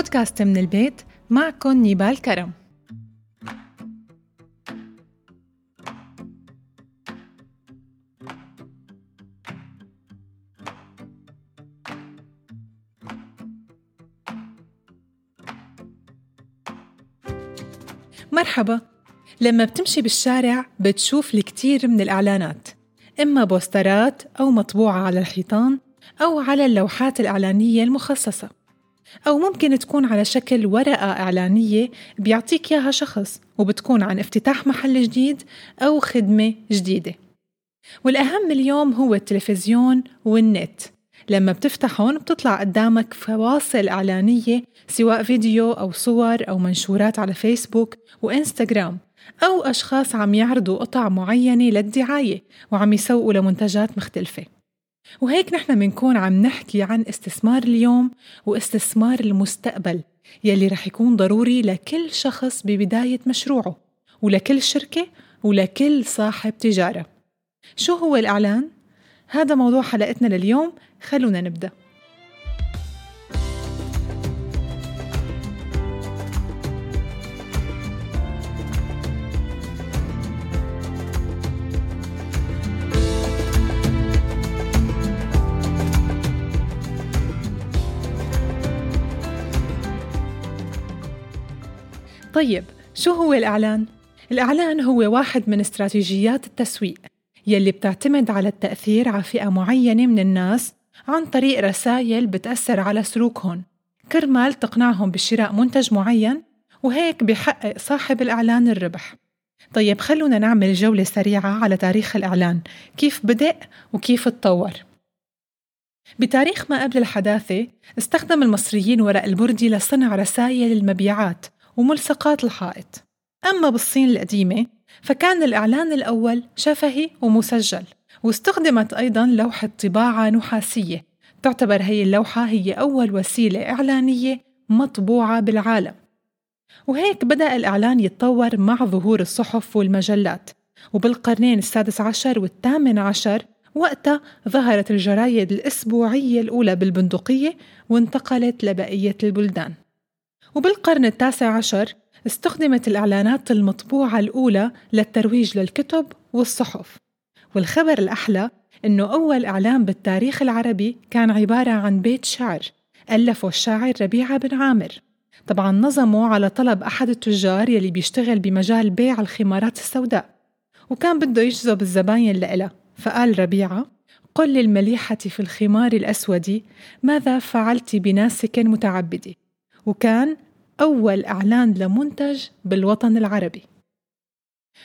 بودكاست من البيت معكم نيبال كرم. مرحبا. لما بتمشي بالشارع بتشوف الكثير من الإعلانات إما بوسترات أو مطبوعة على الحيطان أو على اللوحات الإعلانية المخصصة. أو ممكن تكون على شكل ورقة إعلانية بيعطيك إياها شخص وبتكون عن افتتاح محل جديد أو خدمة جديدة. والأهم اليوم هو التلفزيون والنت. لما بتفتحهم بتطلع قدامك فواصل إعلانية سواء فيديو أو صور أو منشورات على فيسبوك وإنستغرام أو أشخاص عم يعرضوا قطع معينة للدعاية وعم يسوقوا لمنتجات مختلفة. وهيك نحن منكون عم نحكي عن استثمار اليوم واستثمار المستقبل يلي رح يكون ضروري لكل شخص ببداية مشروعه ولكل شركة ولكل صاحب تجارة شو هو الإعلان؟ هذا موضوع حلقتنا لليوم خلونا نبدأ طيب شو هو الإعلان؟ الإعلان هو واحد من استراتيجيات التسويق يلي بتعتمد على التأثير على فئة معينة من الناس عن طريق رسائل بتأثر على سلوكهم كرمال تقنعهم بشراء منتج معين وهيك بحقق صاحب الإعلان الربح طيب خلونا نعمل جولة سريعة على تاريخ الإعلان كيف بدأ وكيف تطور بتاريخ ما قبل الحداثة استخدم المصريين ورق البردي لصنع رسائل المبيعات وملصقات الحائط. أما بالصين القديمة فكان الإعلان الأول شفهي ومسجل واستخدمت أيضا لوحة طباعة نحاسية. تعتبر هي اللوحة هي أول وسيلة إعلانية مطبوعة بالعالم. وهيك بدأ الإعلان يتطور مع ظهور الصحف والمجلات. وبالقرنين السادس عشر والثامن عشر وقتها ظهرت الجرايد الأسبوعية الأولى بالبندقية وانتقلت لبقية البلدان. وبالقرن التاسع عشر استخدمت الإعلانات المطبوعة الأولى للترويج للكتب والصحف. والخبر الأحلى إنه أول إعلان بالتاريخ العربي كان عبارة عن بيت شعر ألفه الشاعر ربيعة بن عامر. طبعا نظمه على طلب أحد التجار يلي بيشتغل بمجال بيع الخمارات السوداء. وكان بده يجذب الزباين لإله فقال ربيعة قل للمليحة في الخمار الأسود ماذا فعلت بناسك متعبدي وكان أول إعلان لمنتج بالوطن العربي.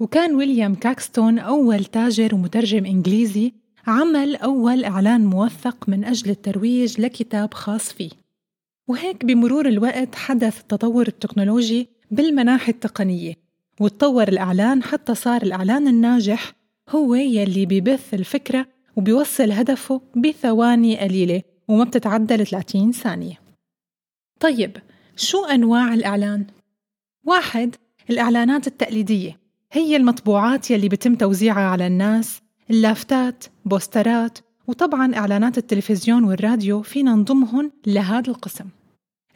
وكان ويليام كاكستون أول تاجر ومترجم إنجليزي عمل أول إعلان موثق من أجل الترويج لكتاب خاص فيه. وهيك بمرور الوقت حدث التطور التكنولوجي بالمناحي التقنية وتطور الإعلان حتى صار الإعلان الناجح هو يلي بيبث الفكرة وبيوصل هدفه بثواني قليلة وما بتتعدى 30 ثانية. طيب شو أنواع الإعلان؟ واحد الإعلانات التقليدية. هي المطبوعات يلي بتم توزيعها على الناس اللافتات بوسترات وطبعا إعلانات التلفزيون والراديو فينا نضمهن لهذا القسم.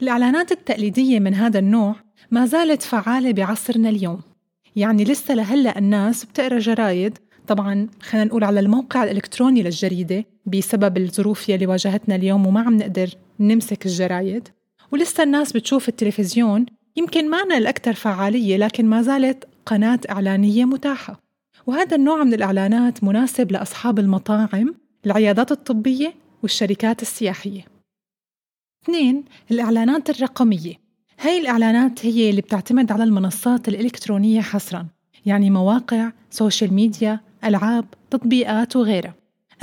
الإعلانات التقليدية من هذا النوع ما زالت فعالة بعصرنا اليوم. يعني لسه لهلأ الناس بتقرأ جرايد طبعا خلينا نقول على الموقع الإلكتروني للجريدة بسبب الظروف يلي واجهتنا اليوم وما عم نقدر نمسك الجرايد. ولسه الناس بتشوف التلفزيون يمكن معنا الأكثر فعالية لكن ما زالت قناة إعلانية متاحة. وهذا النوع من الإعلانات مناسب لأصحاب المطاعم العيادات الطبية والشركات السياحية. اثنين الإعلانات الرقمية. هاي الإعلانات هي اللي بتعتمد على المنصات الإلكترونية حصراً يعني مواقع، social media، ألعاب، تطبيقات وغيرها.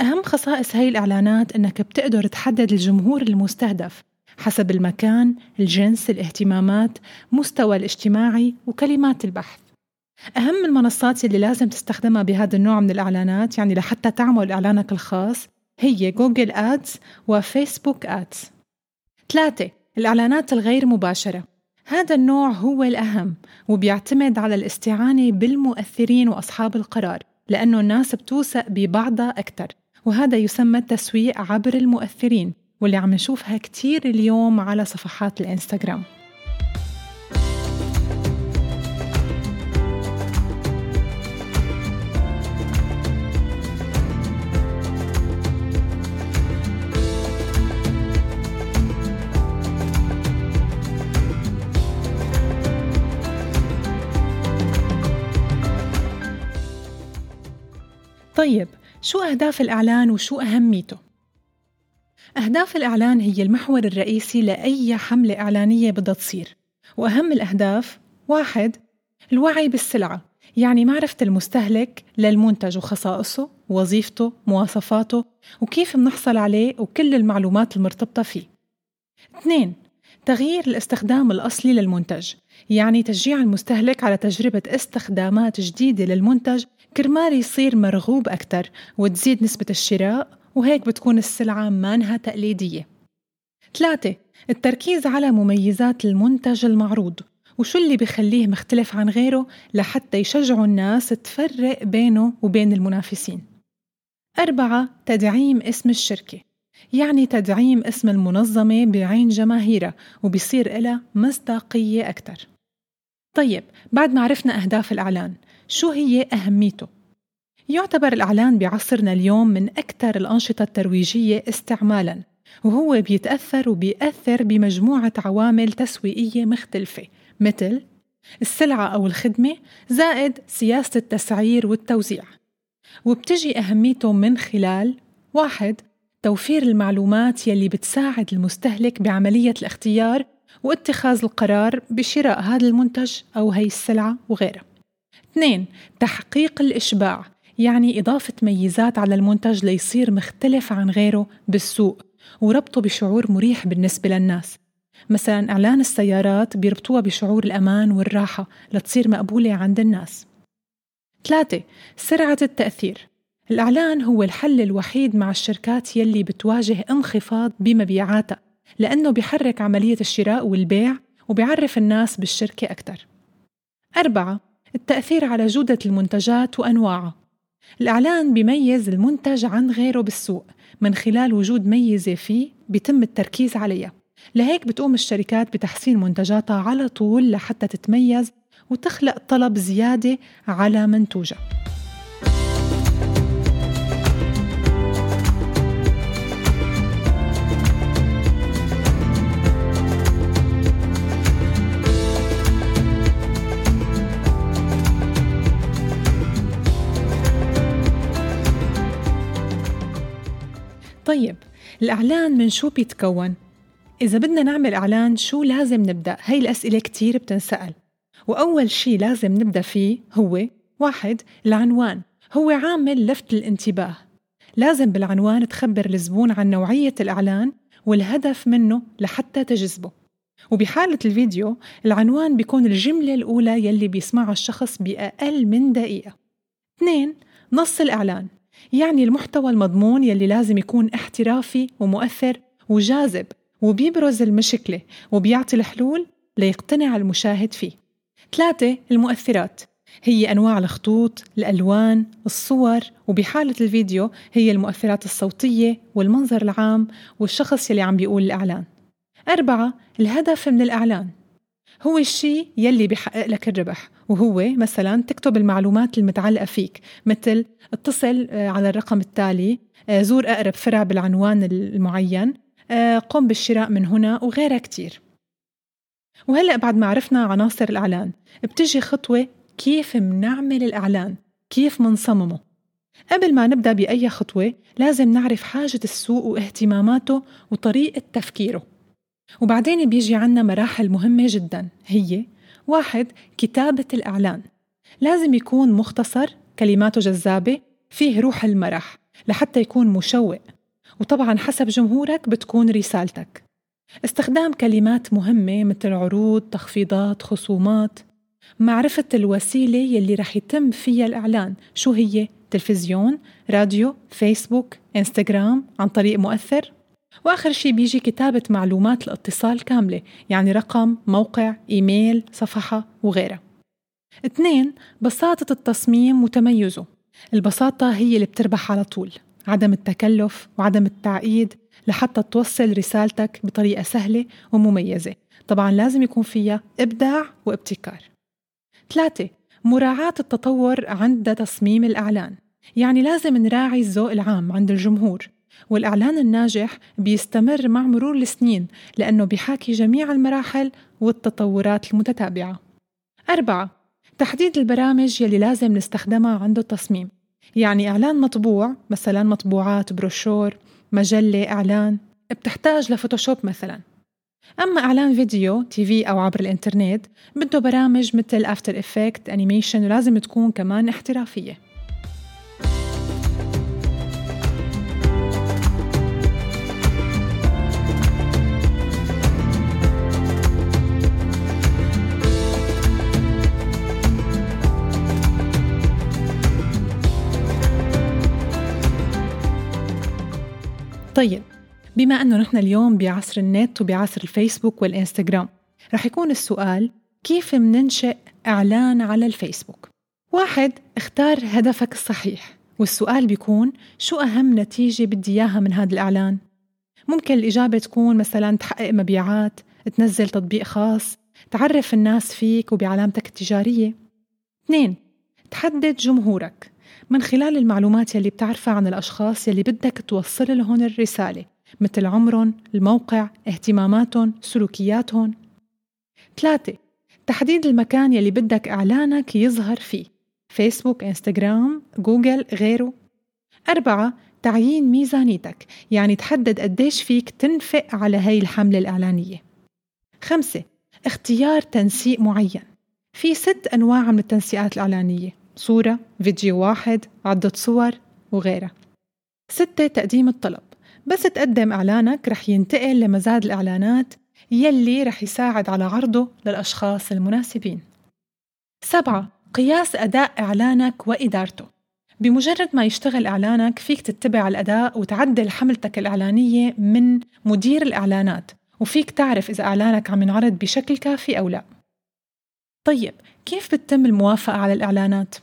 أهم خصائص هاي الإعلانات إنك بتقدر تحدد الجمهور المستهدف حسب المكان، الجنس، الاهتمامات، مستوى الاجتماعي وكلمات البحث. أهم المنصات اللي لازم تستخدمها بهذا النوع من الإعلانات يعني لحتى تعمل إعلانك الخاص هي جوجل آدز وفيسبوك آدز. ثلاثة الإعلانات الغير مباشرة هذا النوع هو الأهم وبيعتمد على الاستعانة بالمؤثرين وأصحاب القرار لأنه الناس بتوثق ببعضها أكثر وهذا يسمى التسويق عبر المؤثرين واللي عم نشوفها كتير اليوم على صفحات الإنستغرام طيب شو أهداف الإعلان وشو أهميته؟ أهداف الإعلان هي المحور الرئيسي لأي حملة إعلانية بدها تصير. وأهم الأهداف واحد الوعي بالسلعة يعني معرفة المستهلك للمنتج وخصائصه وظيفته مواصفاته وكيف منحصل عليه وكل المعلومات المرتبطة فيه. اثنين تغيير الاستخدام الأصلي للمنتج يعني تشجيع المستهلك على تجربة استخدامات جديدة للمنتج كرمال يصير مرغوب أكثر وتزيد نسبة الشراء وهيك بتكون السلعة مانها تقليدية. ثلاثة التركيز على مميزات المنتج المعروض وشو اللي بخليه مختلف عن غيره لحتى يشجعوا الناس تفرق بينه وبين المنافسين. أربعة تدعيم اسم الشركة. يعني تدعيم اسم المنظمة بعين جماهيرها وبيصير لها مصداقية أكثر طيب بعد ما عرفنا أهداف الإعلان شو هي أهميته؟ يعتبر الإعلان بعصرنا اليوم من أكثر الأنشطة الترويجية استعمالاً وهو بيتأثر وبيأثر بمجموعة عوامل تسويقية مختلفة مثل السلعة أو الخدمة زائد سياسة التسعير والتوزيع. وبتجي أهميته من خلال واحد توفير المعلومات يلي بتساعد المستهلك بعملية الاختيار واتخاذ القرار بشراء هذا المنتج أو هي السلعة وغيرها. اثنين تحقيق الإشباع يعني إضافة ميزات على المنتج ليصير مختلف عن غيره بالسوق وربطه بشعور مريح بالنسبة للناس. مثلا إعلان السيارات بيربطوها بشعور الأمان والراحة لتصير مقبولة عند الناس. ثلاثة سرعة التأثير. الإعلان هو الحل الوحيد مع الشركات يلي بتواجه انخفاض بمبيعاتها لأنه بيحرك عملية الشراء والبيع وبيعرف الناس بالشركة أكثر أربعة التأثير على جودة المنتجات وأنواعها. الإعلان بيميز المنتج عن غيره بالسوق من خلال وجود ميزة فيه بيتم التركيز عليها. لهيك بتقوم الشركات بتحسين منتجاتها على طول لحتى تتميز وتخلق طلب زيادة على منتوجها. الإعلان من شو بيتكون؟ إذا بدنا نعمل إعلان شو لازم نبدأ؟ هاي الأسئلة كتير بتنسأل. وأول شي لازم نبدأ فيه هو واحد العنوان. هو عامل لفت الانتباه. لازم بالعنوان تخبر الزبون عن نوعية الإعلان والهدف منه لحتى تجذبه. وبحالة الفيديو العنوان بيكون الجملة الأولى يلي بيسمعها الشخص بأقل من دقيقة. اثنين نص الإعلان. يعني المحتوى المضمون يلي لازم يكون احترافي ومؤثر وجاذب وبيبرز المشكلة وبيعطي الحلول ليقتنع المشاهد فيه. ثلاثة المؤثرات. هي أنواع الخطوط، الألوان، الصور وبحالة الفيديو هي المؤثرات الصوتية والمنظر العام والشخص يلي عم بيقول الإعلان. أربعة الهدف من الإعلان. هو الشيء يلي بيحقق لك الربح وهو مثلا تكتب المعلومات المتعلقة فيك مثل اتصل آه، على الرقم التالي آه، زور أقرب فرع بالعنوان المعين آه، قم بالشراء من هنا وغيرها كتير. وهلأ بعد ما عرفنا عناصر الإعلان بتجي خطوة كيف منعمل الإعلان كيف منصممه. قبل ما نبدأ بأي خطوة لازم نعرف حاجة السوق واهتماماته وطريقة تفكيره. وبعدين بيجي عنا مراحل مهمة جدا هي واحد كتابة الإعلان. لازم يكون مختصر كلماته جذابة فيه روح المرح لحتى يكون مشوق. وطبعا حسب جمهورك بتكون رسالتك. استخدام كلمات مهمة مثل عروض، تخفيضات، خصومات. معرفة الوسيلة يلي رح يتم فيها الإعلان شو هي؟ تلفزيون، راديو، فيسبوك، إنستغرام عن طريق مؤثر؟ وآخر شي بيجي كتابة معلومات الاتصال كاملة يعني رقم، موقع، إيميل، صفحة وغيرها. اثنين بساطة التصميم وتميزه. البساطة هي اللي بتربح على طول. عدم التكلف وعدم التعقيد لحتى توصل رسالتك بطريقة سهلة ومميزة. طبعا لازم يكون فيها إبداع وابتكار. ثلاثة مراعاة التطور عند تصميم الإعلان. يعني لازم نراعي الذوق العام عند الجمهور. والإعلان الناجح بيستمر مع مرور السنين لأنه بيحاكي جميع المراحل والتطورات المتتابعة. أربعة تحديد البرامج يلي لازم نستخدمها عند التصميم. يعني إعلان مطبوع مثلا مطبوعات بروشور مجلة إعلان بتحتاج ل Photoshop مثلا. أما إعلان فيديو TV أو عبر الإنترنت بده برامج مثل After Effect animation ولازم تكون كمان احترافية. طيب بما أنه نحن اليوم بعصر النت وبعصر الفيسبوك والإنستغرام رح يكون السؤال كيف مننشئ إعلان على الفيسبوك؟ واحد اختار هدفك الصحيح والسؤال بيكون شو أهم نتيجة بدي إياها من هذا الإعلان؟ ممكن الإجابة تكون مثلا تحقق مبيعات تنزل تطبيق خاص تعرف الناس فيك وبعلامتك التجارية اثنين تحدد جمهورك من خلال المعلومات يلي بتعرفها عن الأشخاص يلي بدك توصل لهم الرسالة مثل عمرهم، الموقع، اهتماماتهم، سلوكياتهم ثلاثة تحديد المكان يلي بدك إعلانك يظهر فيه فيسبوك، إنستغرام، جوجل، غيره. أربعة تعيين ميزانيتك يعني تحدد قديش فيك تنفق على هاي الحملة الإعلانية. خمسة اختيار تنسيق معين. في ست أنواع من التنسيقات الإعلانية. صورة، فيديو واحد، عدة صور وغيرها. ستة تقديم الطلب. بس تقدم إعلانك رح ينتقل لمزاد الإعلانات يلي رح يساعد على عرضه للأشخاص المناسبين. سبعة قياس أداء إعلانك وإدارته. بمجرد ما يشتغل إعلانك فيك تتبع الأداء وتعدل حملتك الإعلانية من مدير الإعلانات وفيك تعرف إذا إعلانك عم ينعرض بشكل كافي أو لا. طيب كيف بتتم الموافقة على الإعلانات؟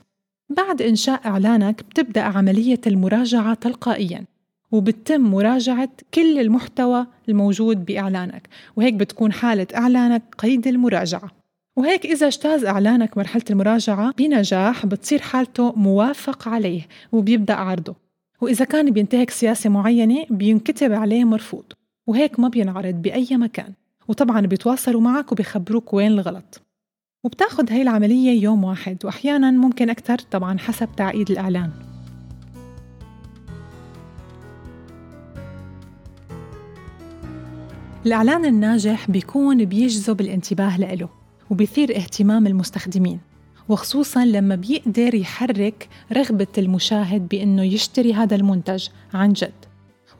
بعد إنشاء إعلانك بتبدأ عملية المراجعة تلقائياً وبتتم مراجعة كل المحتوى الموجود بإعلانك وهيك بتكون حالة إعلانك قيد المراجعة. وهيك إذا اجتاز إعلانك مرحلة المراجعة بنجاح بتصير حالته موافق عليه وبيبدأ عرضه. وإذا كان بينتهك سياسة معينة بينكتب عليه مرفوض وهيك ما بينعرض بأي مكان. وطبعا بيتواصلوا معك وبيخبروك وين الغلط. وبتاخد هاي العملية يوم واحد وأحيانا ممكن أكثر طبعا حسب تعقيد الإعلان. الإعلان الناجح بيكون بيجذب الانتباه لإله وبيثير اهتمام المستخدمين وخصوصا لما بيقدر يحرك رغبة المشاهد بأنه يشتري هذا المنتج عن جد.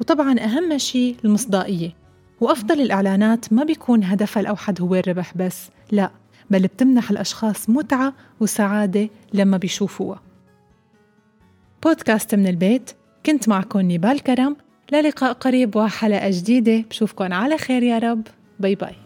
وطبعا أهم شيء المصداقية وأفضل الإعلانات ما بيكون هدفها الأوحد هو الربح بس لا. بل بتمنح الأشخاص متعة وسعادة لما بيشوفوها. بودكاست من البيت كنت معكم نيبال كرم. للقاء قريب وحلقة جديدة. بشوفكن على خير يا رب. باي باي.